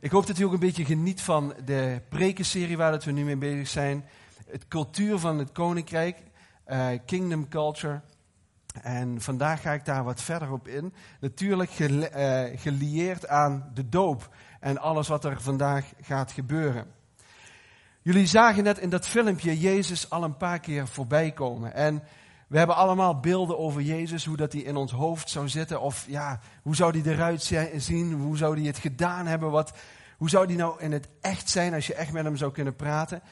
Ik hoop dat u ook een beetje geniet van de prekenserie waar dat we nu mee bezig zijn. Het cultuur van het koninkrijk, uh, kingdom culture. En vandaag ga ik daar wat verder op in. Natuurlijk uh, gelieerd aan de doop en alles wat er vandaag gaat gebeuren. Jullie zagen net in dat filmpje Jezus al een paar keer voorbij komen. En we hebben allemaal beelden over Jezus, hoe dat hij in ons hoofd zou zitten. Of ja, hoe zou hij eruit zien? Hoe zou hij het gedaan hebben? Wat, hoe zou hij nou in het echt zijn als je echt met hem zou kunnen praten?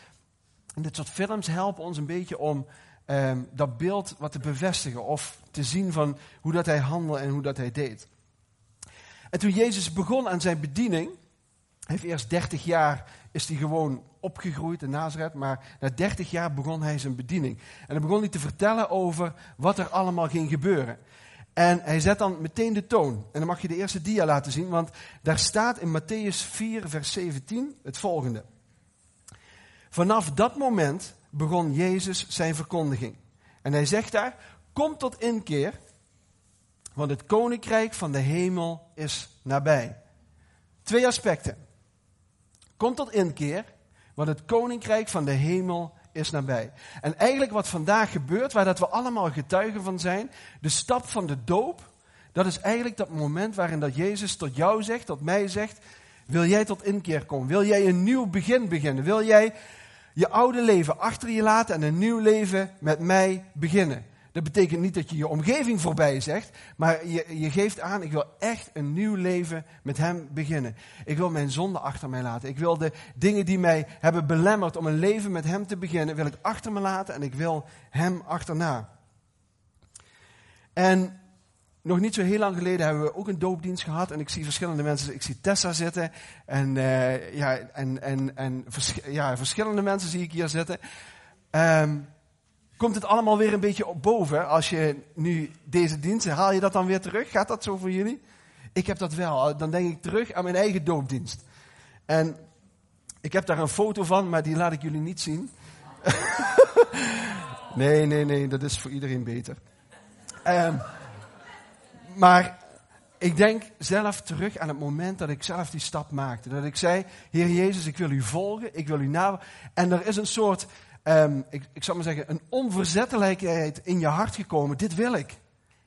En dit soort films helpen ons een beetje om um, dat beeld wat te bevestigen. Of te zien van hoe dat hij handelde en hoe dat hij deed. En toen Jezus begon aan zijn bediening, heeft eerst 30 jaar is hij gewoon opgegroeid in Nazareth, maar na 30 jaar begon hij zijn bediening. En dan begon hij te vertellen over wat er allemaal ging gebeuren. En hij zet dan meteen de toon. En dan mag je de eerste dia laten zien, want daar staat in Matthäus 4, vers 17 het volgende. Vanaf dat moment begon Jezus zijn verkondiging. En hij zegt daar, kom tot inkeer, want het koninkrijk van de hemel is nabij. Twee aspecten. Kom tot inkeer, want het koninkrijk van de hemel is nabij. En eigenlijk wat vandaag gebeurt, waar dat we allemaal getuigen van zijn, de stap van de doop, dat is eigenlijk dat moment waarin dat Jezus tot jou zegt, tot mij zegt, wil jij tot inkeer komen? Wil jij een nieuw begin beginnen? Wil jij je oude leven achter je laten en een nieuw leven met mij beginnen? Dat betekent niet dat je je omgeving voorbij zegt, maar je, je geeft aan, ik wil echt een nieuw leven met Hem beginnen. Ik wil mijn zonde achter mij laten. Ik wil de dingen die mij hebben belemmerd om een leven met Hem te beginnen, wil ik achter me laten en ik wil Hem achterna. En nog niet zo heel lang geleden hebben we ook een doopdienst gehad. En ik zie verschillende mensen. Ik zie Tessa zitten. En, uh, ja, en, en, en ja, verschillende mensen zie ik hier zitten. Um, Komt het allemaal weer een beetje op boven als je nu deze dienst, haal je dat dan weer terug? Gaat dat zo voor jullie? Ik heb dat wel. Dan denk ik terug aan mijn eigen doopdienst. En ik heb daar een foto van, maar die laat ik jullie niet zien. nee, nee, nee, dat is voor iedereen beter. Um, maar ik denk zelf terug aan het moment dat ik zelf die stap maakte. Dat ik zei, Heer Jezus, ik wil u volgen, ik wil u na. En er is een soort um, ik, ik zou maar zeggen, een onverzettelijkheid in je hart gekomen. Dit wil ik.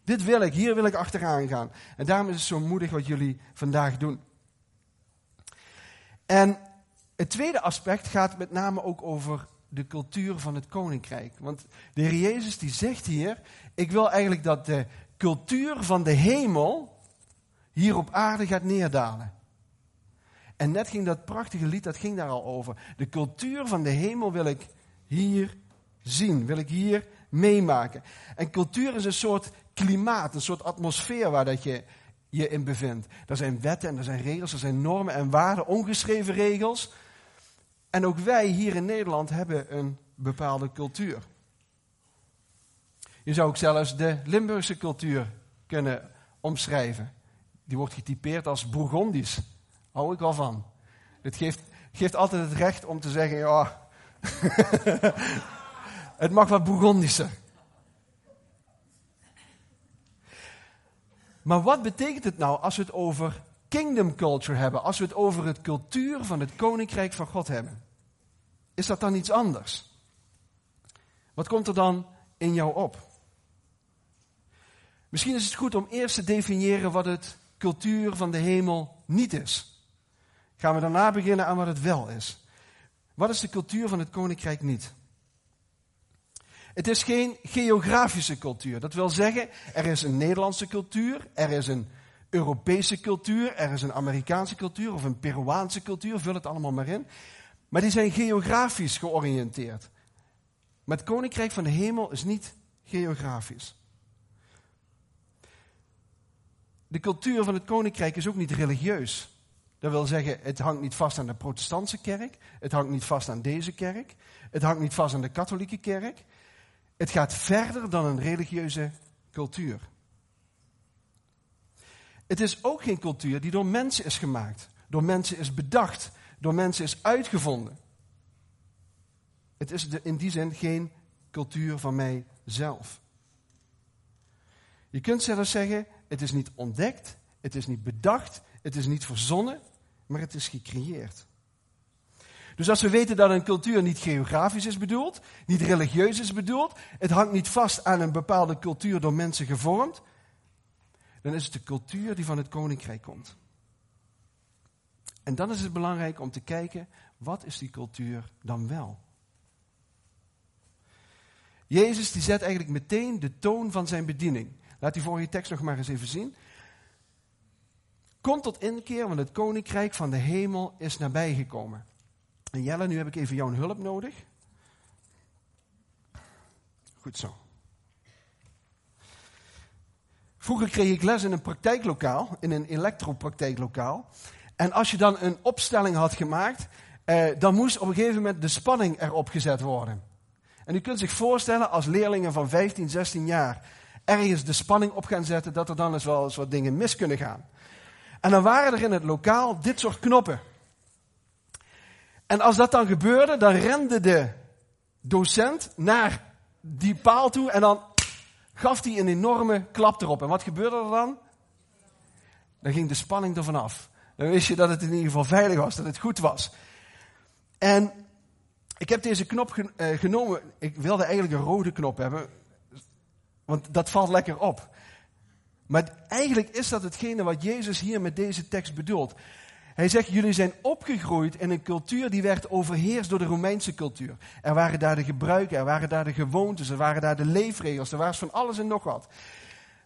Dit wil ik. Hier wil ik achteraan gaan. En daarom is het zo moedig wat jullie vandaag doen. En het tweede aspect gaat met name ook over de cultuur van het koninkrijk. Want de Heer Jezus die zegt hier, ik wil eigenlijk dat de cultuur van de hemel hier op aarde gaat neerdalen. En net ging dat prachtige lied, dat ging daar al over. De cultuur van de hemel wil ik hier zien, wil ik hier meemaken. En cultuur is een soort klimaat, een soort atmosfeer waar dat je je in bevindt. Er zijn wetten en er zijn regels, er zijn normen en waarden, ongeschreven regels. En ook wij hier in Nederland hebben een bepaalde cultuur. Je zou ook zelfs de Limburgse cultuur kunnen omschrijven. Die wordt getypeerd als Bourgondisch. Hou ik wel van. Het geeft, geeft altijd het recht om te zeggen, ja, het mag wat Bourgondischer. Maar wat betekent het nou als we het over kingdom culture hebben, als we het over het cultuur van het koninkrijk van God hebben? Is dat dan iets anders? Wat komt er dan in jou op? Misschien is het goed om eerst te definiëren wat het cultuur van de hemel niet is. Gaan we daarna beginnen aan wat het wel is. Wat is de cultuur van het koninkrijk niet? Het is geen geografische cultuur. Dat wil zeggen, er is een Nederlandse cultuur, er is een Europese cultuur, er is een Amerikaanse cultuur of een Peruaanse cultuur, vul het allemaal maar in. Maar die zijn geografisch georiënteerd. Maar het koninkrijk van de hemel is niet geografisch. De cultuur van het koninkrijk is ook niet religieus. Dat wil zeggen, het hangt niet vast aan de protestantse kerk. Het hangt niet vast aan deze kerk. Het hangt niet vast aan de katholieke kerk. Het gaat verder dan een religieuze cultuur. Het is ook geen cultuur die door mensen is gemaakt. Door mensen is bedacht. Door mensen is uitgevonden. Het is in die zin geen cultuur van mijzelf. Je kunt zelfs zeggen, het is niet ontdekt, het is niet bedacht, het is niet verzonnen, maar het is gecreëerd. Dus als we weten dat een cultuur niet geografisch is bedoeld, niet religieus is bedoeld, het hangt niet vast aan een bepaalde cultuur door mensen gevormd, dan is het de cultuur die van het koninkrijk komt. En dan is het belangrijk om te kijken, wat is die cultuur dan wel? Jezus die zet eigenlijk meteen de toon van zijn bediening. Laat die vorige tekst nog maar eens even zien. Kom tot inkeer, want het koninkrijk van de hemel is nabijgekomen. En Jelle, nu heb ik even jouw hulp nodig. Goed zo. Vroeger kreeg ik les in een praktijklokaal, in een elektropraktijklokaal. En als je dan een opstelling had gemaakt, eh, dan moest op een gegeven moment de spanning erop gezet worden. En u kunt zich voorstellen, als leerlingen van 15, 16 jaar ergens de spanning op gaan zetten, dat er dan eens wel eens wat dingen mis kunnen gaan. En dan waren er in het lokaal dit soort knoppen. En als dat dan gebeurde, dan rende de docent naar die paal toe en dan gaf hij een enorme klap erop. En wat gebeurde er dan? Dan ging de spanning er vanaf. Dan wist je dat het in ieder geval veilig was, dat het goed was. En ik heb deze knop eh, genomen. Ik wilde eigenlijk een rode knop hebben. Want dat valt lekker op. Maar eigenlijk is dat hetgene wat Jezus hier met deze tekst bedoelt. Hij zegt, jullie zijn opgegroeid in een cultuur die werd overheerst door de Romeinse cultuur. Er waren daar de gebruiken, er waren daar de gewoontes, er waren daar de leefregels, er was van alles en nog wat.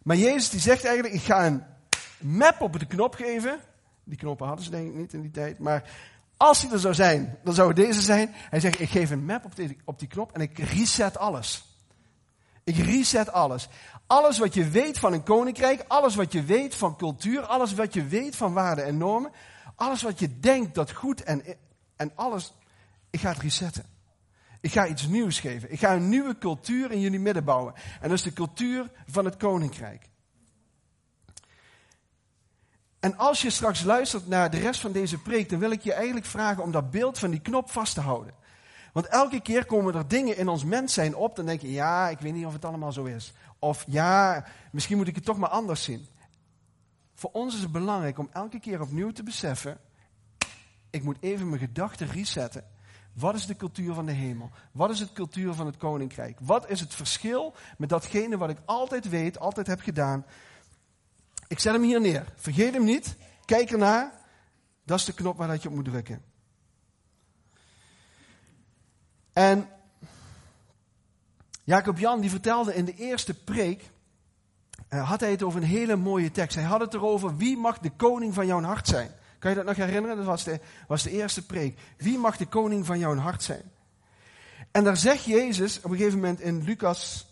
Maar Jezus die zegt eigenlijk, ik ga een map op de knop geven. Die knoppen hadden ze denk ik niet in die tijd. Maar als die er zou zijn, dan zou het deze zijn. Hij zegt, ik geef een map op die, op die knop en ik reset alles. Ik reset alles. Alles wat je weet van een koninkrijk, alles wat je weet van cultuur, alles wat je weet van waarden en normen, alles wat je denkt dat goed en, en alles, ik ga het resetten. Ik ga iets nieuws geven. Ik ga een nieuwe cultuur in jullie midden bouwen. En dat is de cultuur van het koninkrijk. En als je straks luistert naar de rest van deze preek, dan wil ik je eigenlijk vragen om dat beeld van die knop vast te houden. Want elke keer komen er dingen in ons mens zijn op, dan denk je, ja, ik weet niet of het allemaal zo is. Of ja, misschien moet ik het toch maar anders zien. Voor ons is het belangrijk om elke keer opnieuw te beseffen, ik moet even mijn gedachten resetten. Wat is de cultuur van de hemel? Wat is het cultuur van het koninkrijk? Wat is het verschil met datgene wat ik altijd weet, altijd heb gedaan? Ik zet hem hier neer. Vergeet hem niet. Kijk ernaar. Dat is de knop waar dat je op moet drukken. En Jacob Jan die vertelde in de eerste preek, uh, had hij het over een hele mooie tekst. Hij had het erover, wie mag de koning van jouw hart zijn? Kan je dat nog herinneren? Dat was de, was de eerste preek. Wie mag de koning van jouw hart zijn? En daar zegt Jezus op een gegeven moment in Lucas,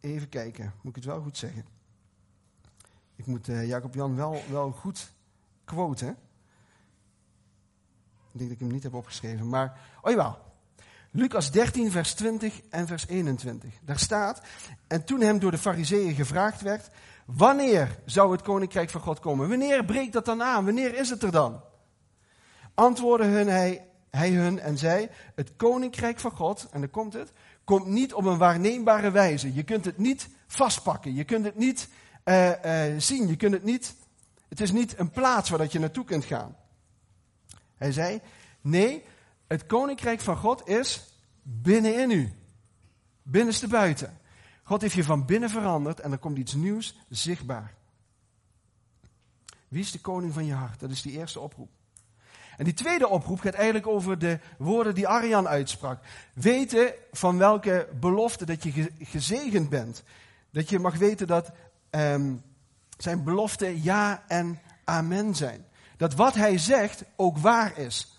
even kijken, moet ik het wel goed zeggen. Ik moet uh, Jacob Jan wel, wel goed quoten. Ik denk dat ik hem niet heb opgeschreven, maar, oh jawel. Lucas 13, vers 20 en vers 21. Daar staat, en toen hem door de fariseeën gevraagd werd, wanneer zou het koninkrijk van God komen? Wanneer breekt dat dan aan? Wanneer is het er dan? Antwoordde hun hij, hij hun en zei, het koninkrijk van God, en dan komt het, komt niet op een waarneembare wijze. Je kunt het niet vastpakken, je kunt het niet uh, uh, zien, je kunt het niet, het is niet een plaats waar dat je naartoe kunt gaan. Hij zei, nee, het koninkrijk van God is binnenin u. Binnenste buiten. God heeft je van binnen veranderd en er komt iets nieuws zichtbaar. Wie is de koning van je hart? Dat is die eerste oproep. En die tweede oproep gaat eigenlijk over de woorden die Arjan uitsprak. Weten van welke belofte dat je gezegend bent. Dat je mag weten dat um, zijn beloften ja en amen zijn. Dat wat hij zegt ook waar is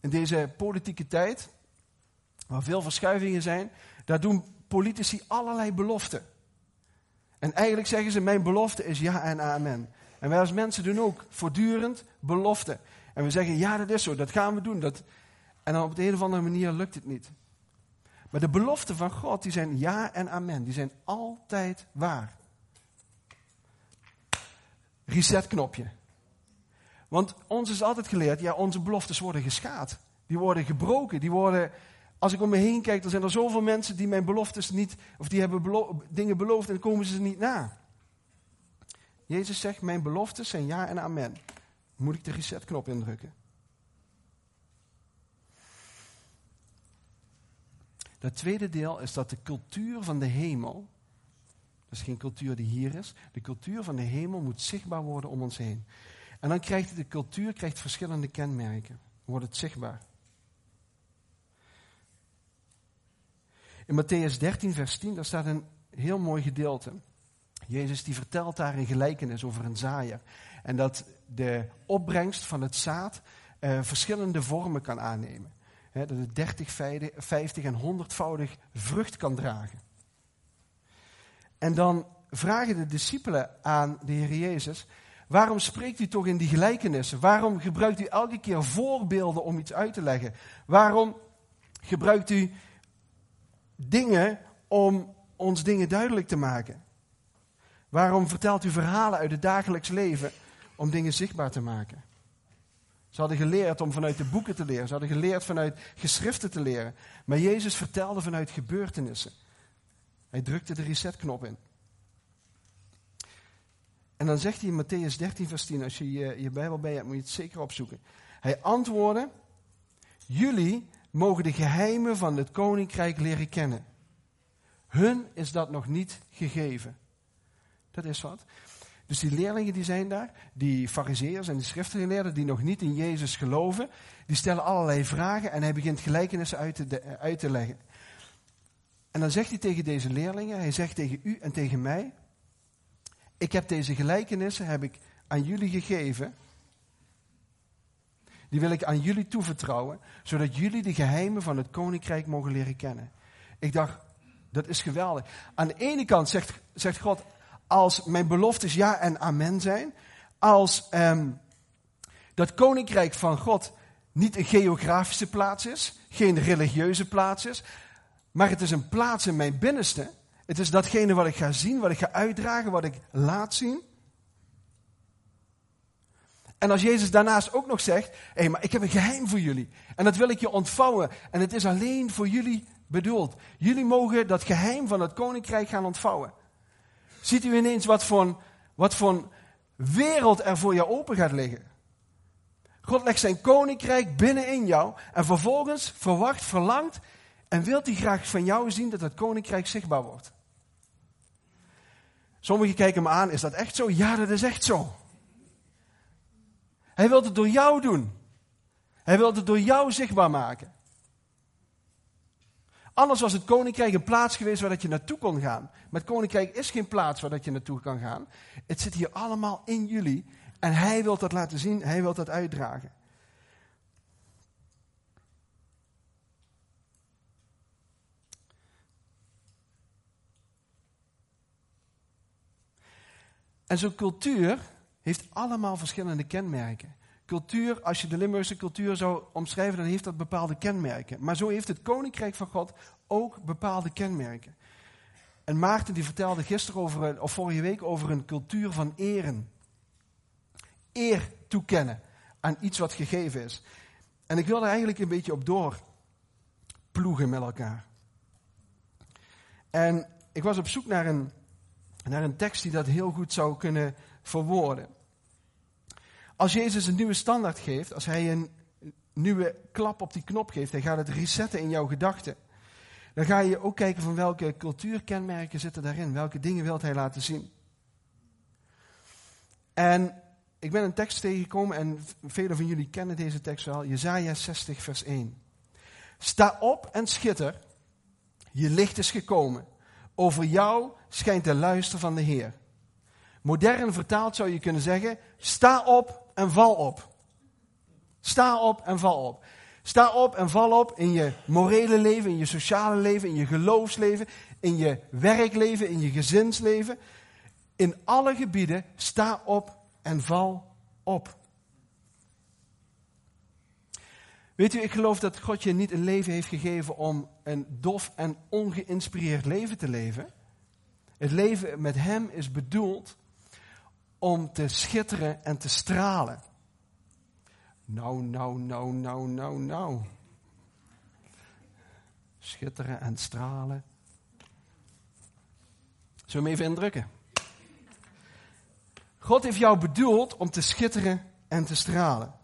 in deze politieke tijd, waar veel verschuivingen zijn, daar doen politici allerlei beloften. En eigenlijk zeggen ze, mijn belofte is ja en amen. En wij als mensen doen ook voortdurend beloften. En we zeggen, ja dat is zo, dat gaan we doen. Dat... En dan op de een of andere manier lukt het niet. Maar de beloften van God, die zijn ja en amen. Die zijn altijd waar. Resetknopje. Want ons is altijd geleerd, ja, onze beloftes worden geschaad. Die worden gebroken, die worden... Als ik om me heen kijk, dan zijn er zoveel mensen die mijn beloftes niet... Of die hebben dingen beloofd en komen ze niet na. Jezus zegt, mijn beloftes zijn ja en amen. moet ik de resetknop indrukken. Dat tweede deel is dat de cultuur van de hemel, dat is geen cultuur die hier is, de cultuur van de hemel moet zichtbaar worden om ons heen. En dan krijgt de cultuur krijgt verschillende kenmerken. wordt het zichtbaar. In Matthäus 13, vers 10, daar staat een heel mooi gedeelte. Jezus die vertelt daar een gelijkenis over een zaaier. En dat de opbrengst van het zaad eh, verschillende vormen kan aannemen. dat het 30, 50 en 100voudig vrucht kan dragen. En dan vragen de discipelen aan de Heer Jezus: Waarom spreekt u toch in die gelijkenissen? Waarom gebruikt u elke keer voorbeelden om iets uit te leggen? Waarom gebruikt u dingen om ons dingen duidelijk te maken? Waarom vertelt u verhalen uit het dagelijks leven om dingen zichtbaar te maken? Ze hadden geleerd om vanuit de boeken te leren. Ze hadden geleerd vanuit geschriften te leren. Maar Jezus vertelde vanuit gebeurtenissen. Hij drukte de resetknop in. En dan zegt hij in Matthäus 13, vers 10, als je je, Bijbel bij hebt, moet je het zeker opzoeken. Hij antwoordde, jullie mogen de geheimen van het koninkrijk leren kennen. Hun is dat nog niet gegeven. Dat is wat. Dus die leerlingen die zijn daar, die fariseërs en die schriftgeleerden die nog niet in Jezus geloven, die stellen allerlei vragen en hij begint gelijkenissen uit te, uit te leggen. En dan zegt hij tegen deze leerlingen, hij zegt tegen u en tegen mij, ik heb deze gelijkenissen heb ik aan jullie gegeven. Die wil ik aan jullie toevertrouwen, zodat jullie de geheimen van het koninkrijk mogen leren kennen. Ik dacht, dat is geweldig. Aan de ene kant zegt, zegt God, als mijn beloftes ja en amen zijn, als um, dat koninkrijk van God niet een geografische plaats is, geen religieuze plaats is, maar het is een plaats in mijn binnenste. Het is datgene wat ik ga zien, wat ik ga uitdragen, wat ik laat zien. En als Jezus daarnaast ook nog zegt: Hé, hey, maar ik heb een geheim voor jullie. En dat wil ik je ontvouwen. En het is alleen voor jullie bedoeld. Jullie mogen dat geheim van het koninkrijk gaan ontvouwen. Ziet u ineens wat voor, wat voor wereld er voor jou open gaat liggen? God legt zijn koninkrijk binnenin jou en vervolgens verwacht, verlangt en wilt hij graag van jou zien dat het koninkrijk zichtbaar wordt. Sommigen kijken me aan, is dat echt zo? Ja, dat is echt zo. Hij wil het door jou doen. Hij wil het door jou zichtbaar maken. Anders was het koninkrijk een plaats geweest waar dat je naartoe kon gaan. Maar het koninkrijk is geen plaats waar dat je naartoe kan gaan. Het zit hier allemaal in jullie. En hij wil dat laten zien, hij wil dat uitdragen. En zo'n cultuur heeft allemaal verschillende kenmerken. Cultuur, als je de Limburgse cultuur zou omschrijven, dan heeft dat bepaalde kenmerken. Maar zo heeft het Koninkrijk van God ook bepaalde kenmerken. En Maarten die vertelde gisteren over, of vorige week over een cultuur van eren. Eer toekennen aan iets wat gegeven is. En ik wil er eigenlijk een beetje op doorploegen met elkaar. En ik was op zoek naar een naar een tekst die dat heel goed zou kunnen verwoorden. Als Jezus een nieuwe standaard geeft, als hij een nieuwe klap op die knop geeft, hij gaat het resetten in jouw gedachten. Dan ga je ook kijken van welke cultuurkenmerken zitten daarin, welke dingen wilt hij laten zien. En ik ben een tekst tegengekomen en velen van jullie kennen deze tekst wel, Jezaja 60 vers 1. Sta op en schitter, je licht is gekomen. Over jou schijnt de luister van de Heer. Modern vertaald zou je kunnen zeggen: sta op en val op. Sta op en val op. Sta op en val op in je morele leven, in je sociale leven, in je geloofsleven, in je werkleven, in je gezinsleven. In alle gebieden sta op en val op. Weet u, ik geloof dat God je niet een leven heeft gegeven om een dof en ongeïnspireerd leven te leven. Het leven met Hem is bedoeld om te schitteren en te stralen. Nou, nou, nou, nou, nou, nou. Schitteren en stralen. Zullen we hem even indrukken? God heeft jou bedoeld om te schitteren en te stralen.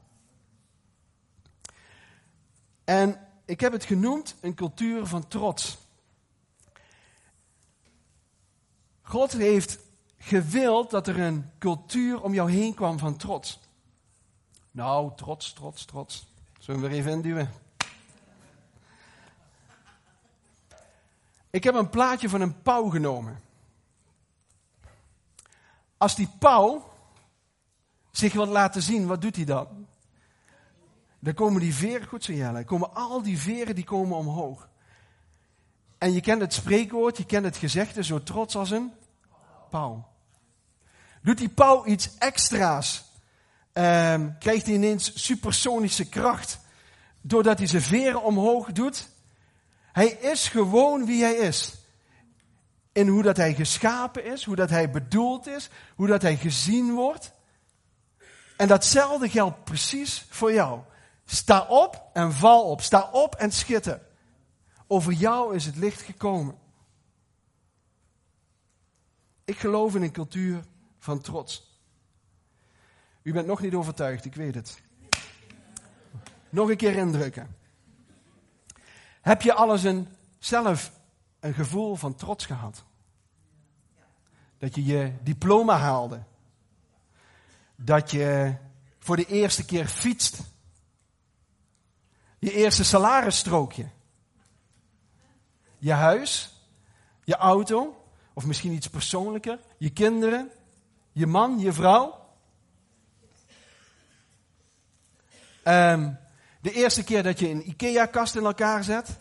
En ik heb het genoemd een cultuur van trots. God heeft gewild dat er een cultuur om jou heen kwam van trots. Nou, trots, trots, trots. Zullen we weer even induwen? Ik heb een plaatje van een pauw genomen. Als die pauw zich wil laten zien, wat doet hij dan? Dan komen die veren, goed zo Jelle, komen al die veren die komen omhoog. En je kent het spreekwoord, je kent het gezegde, zo trots als een pauw. Doet die pauw iets extra's, ehm, krijgt hij ineens supersonische kracht, doordat hij zijn veren omhoog doet. Hij is gewoon wie hij is. In hoe dat hij geschapen is, hoe dat hij bedoeld is, hoe dat hij gezien wordt. En datzelfde geldt precies voor jou. Sta op en val op. Sta op en schitter. Over jou is het licht gekomen. Ik geloof in een cultuur van trots. U bent nog niet overtuigd, ik weet het. Nog een keer indrukken. Heb je alles een, zelf een gevoel van trots gehad? Dat je je diploma haalde. Dat je voor de eerste keer fietst. Je eerste salarisstrookje. Je huis. Je auto. Of misschien iets persoonlijker. Je kinderen. Je man, je vrouw. Um, de eerste keer dat je een IKEA-kast in elkaar zet.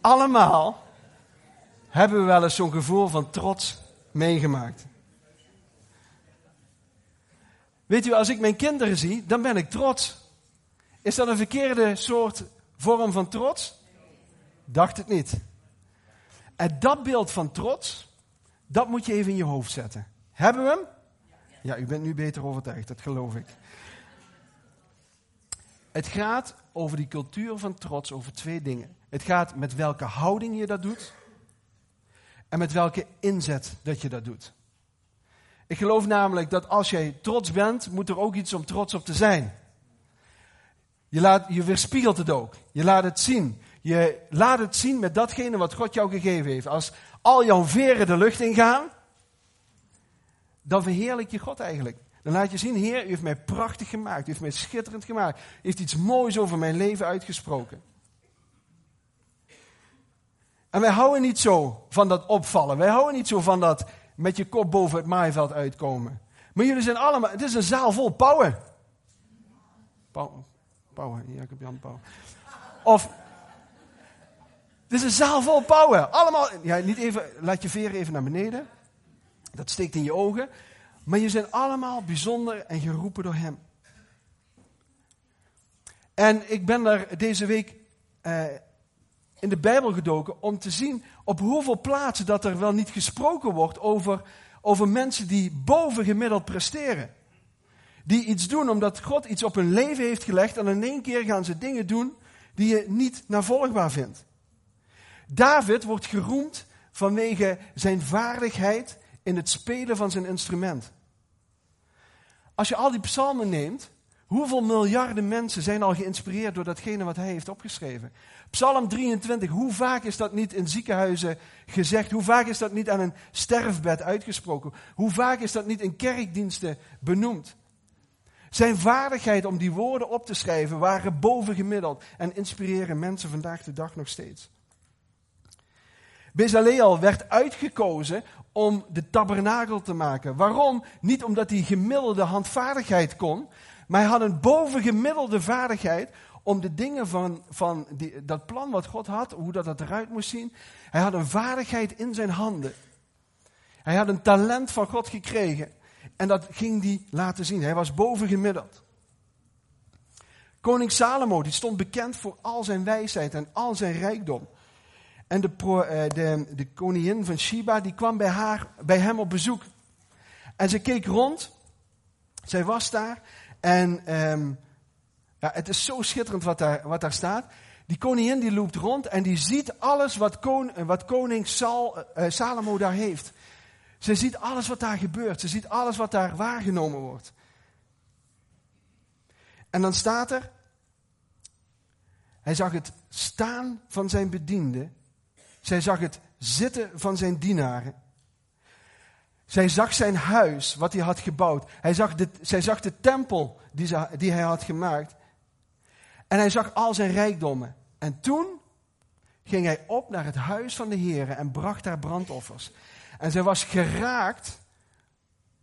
Allemaal hebben we wel eens zo'n gevoel van trots meegemaakt. Weet u, als ik mijn kinderen zie, dan ben ik trots. Is dat een verkeerde soort vorm van trots? Dacht het niet. En dat beeld van trots, dat moet je even in je hoofd zetten. Hebben we hem? Ja, u bent nu beter overtuigd, dat geloof ik. Het gaat over die cultuur van trots, over twee dingen. Het gaat met welke houding je dat doet en met welke inzet dat je dat doet. Ik geloof namelijk dat als jij trots bent, moet er ook iets om trots op te zijn. Je, laat, je weerspiegelt het ook. Je laat het zien. Je laat het zien met datgene wat God jou gegeven heeft. Als al jouw veren de lucht ingaan, dan verheerlijk je God eigenlijk. Dan laat je zien, Heer, u heeft mij prachtig gemaakt. U heeft mij schitterend gemaakt. U heeft iets moois over mijn leven uitgesproken. En wij houden niet zo van dat opvallen. Wij houden niet zo van dat met je kop boven het maaiveld uitkomen. Maar jullie zijn allemaal, het is een zaal vol pauwen. Pauwen, Jacob Jan Pauwen. Of, het is een zaal vol pauwen. Allemaal, ja, niet even, laat je veren even naar beneden. Dat steekt in je ogen. Maar je zijn allemaal bijzonder en geroepen door Hem. En ik ben daar deze week eh, in de Bijbel gedoken om te zien op hoeveel plaatsen dat er wel niet gesproken wordt over, over mensen die bovengemiddeld presteren. Die iets doen omdat God iets op hun leven heeft gelegd en in één keer gaan ze dingen doen die je niet navolgbaar vindt. David wordt geroemd vanwege zijn vaardigheid in het spelen van zijn instrument. Als je al die psalmen neemt, hoeveel miljarden mensen zijn al geïnspireerd door datgene wat hij heeft opgeschreven? Psalm 23, hoe vaak is dat niet in ziekenhuizen gezegd? Hoe vaak is dat niet aan een sterfbed uitgesproken? Hoe vaak is dat niet in kerkdiensten benoemd? Zijn vaardigheid om die woorden op te schrijven waren bovengemiddeld en inspireren mensen vandaag de dag nog steeds. Bezaleel werd uitgekozen om de tabernakel te maken. Waarom? Niet omdat hij gemiddelde handvaardigheid kon, maar hij had een bovengemiddelde vaardigheid om de dingen van, van die, dat plan wat God had, hoe dat, dat eruit moest zien. Hij had een vaardigheid in zijn handen. Hij had een talent van God gekregen. En dat ging hij laten zien. Hij was bovengemiddeld. Koning Salomo, die stond bekend voor al zijn wijsheid en al zijn rijkdom. En de, eh, de, de koningin van Sheba, die kwam bij, haar, bij hem op bezoek. En ze keek rond. Zij was daar. En um, ja, het is zo schitterend wat daar, wat daar staat. Die koningin die loopt rond en die ziet alles wat, kon, wat koning Sal, uh, Salomo daar heeft. Ze ziet alles wat daar gebeurt. Ze ziet alles wat daar waargenomen wordt. En dan staat er, hij zag het staan van zijn bedienden. Zij zag het zitten van zijn dienaren. Zij zag zijn huis, wat hij had gebouwd. Hij zag de, zij zag de tempel die, ze, die hij had gemaakt. En hij zag al zijn rijkdommen. En toen ging hij op naar het huis van de Heer en bracht daar brandoffers. En zij was geraakt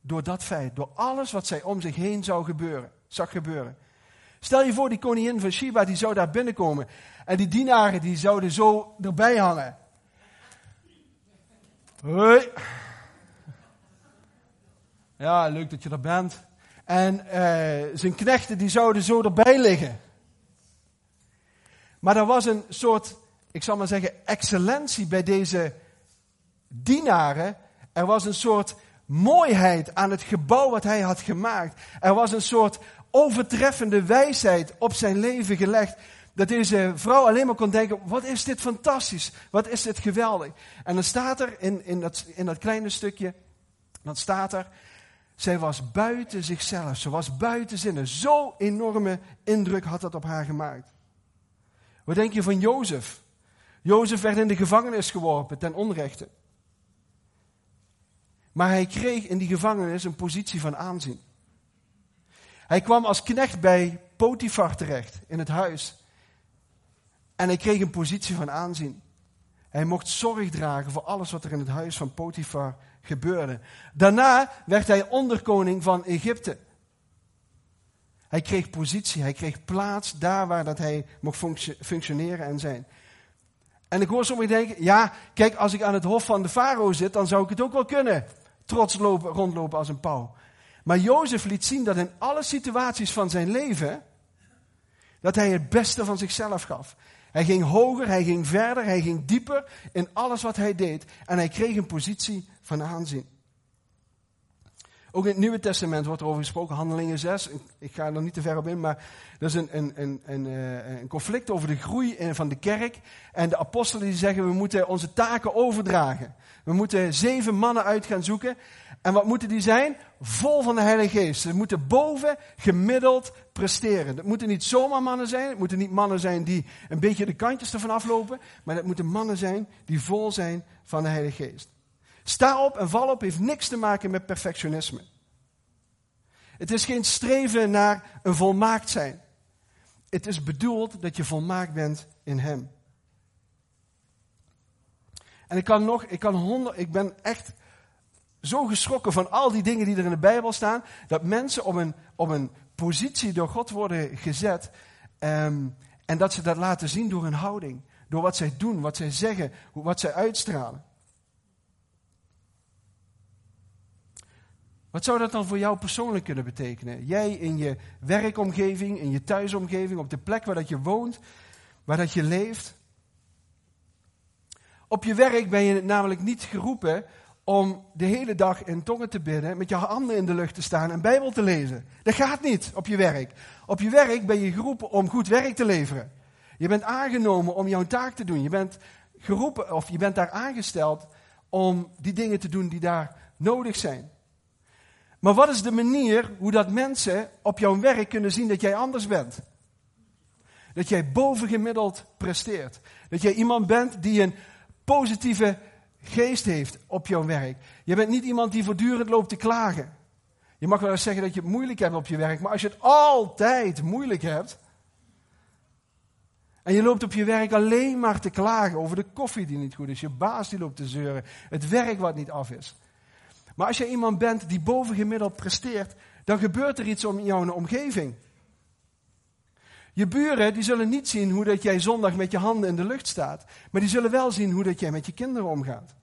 door dat feit, door alles wat zij om zich heen zou gebeuren, zag gebeuren. Stel je voor, die koningin van Shiba, die zou daar binnenkomen. En die dienaren, die zouden zo erbij hangen. Hoi. Ja, leuk dat je er bent. En uh, zijn knechten, die zouden zo erbij liggen. Maar er was een soort, ik zal maar zeggen, excellentie bij deze dienaren. Er was een soort mooiheid aan het gebouw wat hij had gemaakt. Er was een soort overtreffende wijsheid op zijn leven gelegd. Dat deze vrouw alleen maar kon denken, wat is dit fantastisch, wat is dit geweldig. En dan staat er in, in, dat, in dat kleine stukje, dan staat er, zij was buiten zichzelf, ze was buiten zinnen. Zo enorme indruk had dat op haar gemaakt. Wat denk je van Jozef? Jozef werd in de gevangenis geworpen ten onrechte. Maar hij kreeg in die gevangenis een positie van aanzien. Hij kwam als knecht bij Potifar terecht in het huis. En hij kreeg een positie van aanzien. Hij mocht zorg dragen voor alles wat er in het huis van Potifar gebeurde. Daarna werd hij onderkoning van Egypte. Hij kreeg positie, hij kreeg plaats daar waar dat hij mocht functioneren en zijn. En ik hoor sommigen denken, ja, kijk, als ik aan het hof van de farao zit, dan zou ik het ook wel kunnen. Trots lopen, rondlopen als een pauw. Maar Jozef liet zien dat in alle situaties van zijn leven, dat hij het beste van zichzelf gaf. Hij ging hoger, hij ging verder, hij ging dieper in alles wat hij deed. En hij kreeg een positie van aanzien. Ook in het Nieuwe Testament wordt er over gesproken, Handelingen 6. Ik ga er niet te ver op in, maar er is een, een, een, een, eh, conflict over de groei van de kerk. En de apostelen die zeggen, we moeten onze taken overdragen. We moeten zeven mannen uit gaan zoeken. En wat moeten die zijn? Vol van de Heilige Geest. Ze moeten boven gemiddeld presteren. Het moeten niet zomaar mannen zijn. Het moeten niet mannen zijn die een beetje de kantjes ervan aflopen. Maar het moeten mannen zijn die vol zijn van de Heilige Geest. Sta op en val op heeft niks te maken met perfectionisme. Het is geen streven naar een volmaakt zijn. Het is bedoeld dat je volmaakt bent in Hem. En ik kan nog, ik kan honderd, ik ben echt zo geschrokken van al die dingen die er in de Bijbel staan, dat mensen op een, op een positie door God worden gezet um, en dat ze dat laten zien door hun houding, door wat zij doen, wat zij zeggen, wat zij uitstralen. Wat zou dat dan voor jou persoonlijk kunnen betekenen? Jij in je werkomgeving, in je thuisomgeving, op de plek waar dat je woont, waar dat je leeft. Op je werk ben je namelijk niet geroepen om de hele dag in tongen te bidden, met je handen in de lucht te staan en Bijbel te lezen. Dat gaat niet op je werk. Op je werk ben je geroepen om goed werk te leveren. Je bent aangenomen om jouw taak te doen. Je bent geroepen of je bent daar aangesteld om die dingen te doen die daar nodig zijn. Maar wat is de manier hoe dat mensen op jouw werk kunnen zien dat jij anders bent? Dat jij bovengemiddeld presteert. Dat jij iemand bent die een positieve geest heeft op jouw werk. Je bent niet iemand die voortdurend loopt te klagen. Je mag wel eens zeggen dat je het moeilijk hebt op je werk, maar als je het altijd moeilijk hebt. En je loopt op je werk alleen maar te klagen over de koffie die niet goed is, je baas die loopt te zeuren, het werk wat niet af is. Maar als je iemand bent die bovengemiddeld presteert, dan gebeurt er iets om in jouw omgeving. Je buren die zullen niet zien hoe dat jij zondag met je handen in de lucht staat, maar die zullen wel zien hoe dat jij met je kinderen omgaat.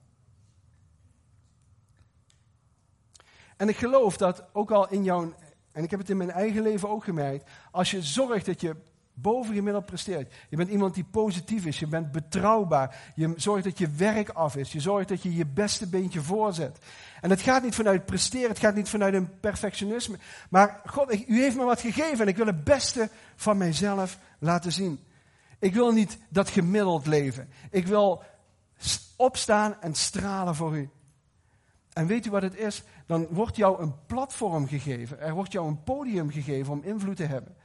En ik geloof dat ook al in jouw, en ik heb het in mijn eigen leven ook gemerkt, als je zorgt dat je bovengemiddeld presteert. Je bent iemand die positief is, je bent betrouwbaar, je zorgt dat je werk af is, je zorgt dat je je beste beentje voorzet. En het gaat niet vanuit presteren, het gaat niet vanuit een perfectionisme. Maar God, u heeft me wat gegeven en ik wil het beste van mijzelf laten zien. Ik wil niet dat gemiddeld leven. Ik wil opstaan en stralen voor u. En weet u wat het is? Dan wordt jou een platform gegeven. Er wordt jou een podium gegeven om invloed te hebben.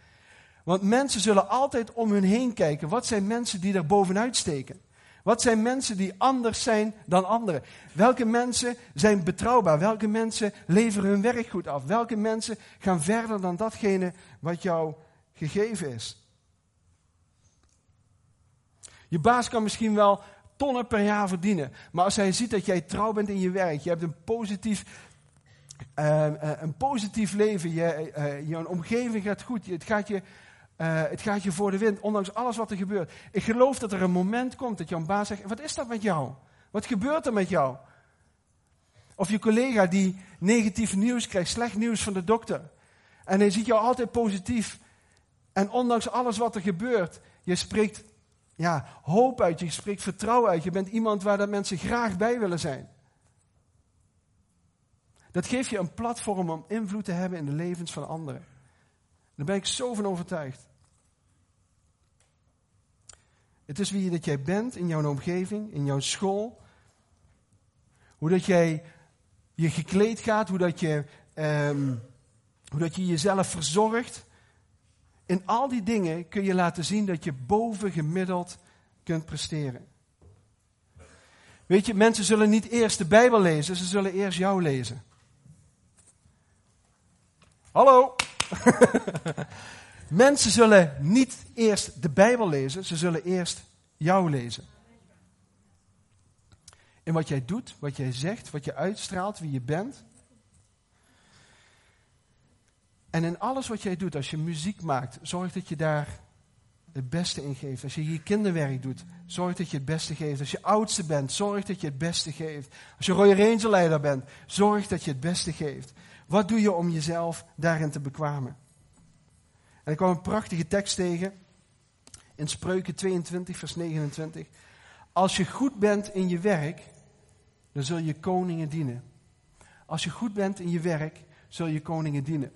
Want mensen zullen altijd om hun heen kijken. Wat zijn mensen die er bovenuit steken? Wat zijn mensen die anders zijn dan anderen? Welke mensen zijn betrouwbaar? Welke mensen leveren hun werk goed af? Welke mensen gaan verder dan datgene wat jou gegeven is? Je baas kan misschien wel tonnen per jaar verdienen. Maar als hij ziet dat jij trouw bent in je werk, je hebt een positief, uh, een positief leven, je, uh, je omgeving gaat goed, het gaat, je, uh, het gaat je voor de wind, ondanks alles wat er gebeurt. Ik geloof dat er een moment komt dat jouw baas zegt, wat is dat met jou? Wat gebeurt er met jou? Of je collega die negatief nieuws krijgt, slecht nieuws van de dokter. En hij ziet jou altijd positief. En ondanks alles wat er gebeurt, je spreekt ja, hoop uit, je spreekt vertrouwen uit. Je bent iemand waar dat mensen graag bij willen zijn. Dat geeft je een platform om invloed te hebben in de levens van anderen. Daar ben ik zo van overtuigd. Het is wie dat jij bent in jouw omgeving, in jouw school. Hoe dat jij je gekleed gaat, hoe dat je, um, hoe dat je jezelf verzorgt. In al die dingen kun je laten zien dat je boven gemiddeld kunt presteren. Weet je, mensen zullen niet eerst de Bijbel lezen, ze zullen eerst jou lezen. Hallo! mensen zullen niet eerst de Bijbel lezen, ze zullen eerst jou lezen. In wat jij doet, wat jij zegt, wat je uitstraalt, wie je bent. En in alles wat jij doet, als je muziek maakt, zorg dat je daar het beste in geeft. Als je je kinderwerk doet, zorg dat je het beste geeft. Als je oudste bent, zorg dat je het beste geeft. Als je Royal Ranger leider bent, zorg dat je het beste geeft. Wat doe je om jezelf daarin te bekwamen? En ik kwam een prachtige tekst tegen in Spreuken 22, vers 29. Als je goed bent in je werk, dan zul je koningen dienen. Als je goed bent in je werk, zul je koningen dienen.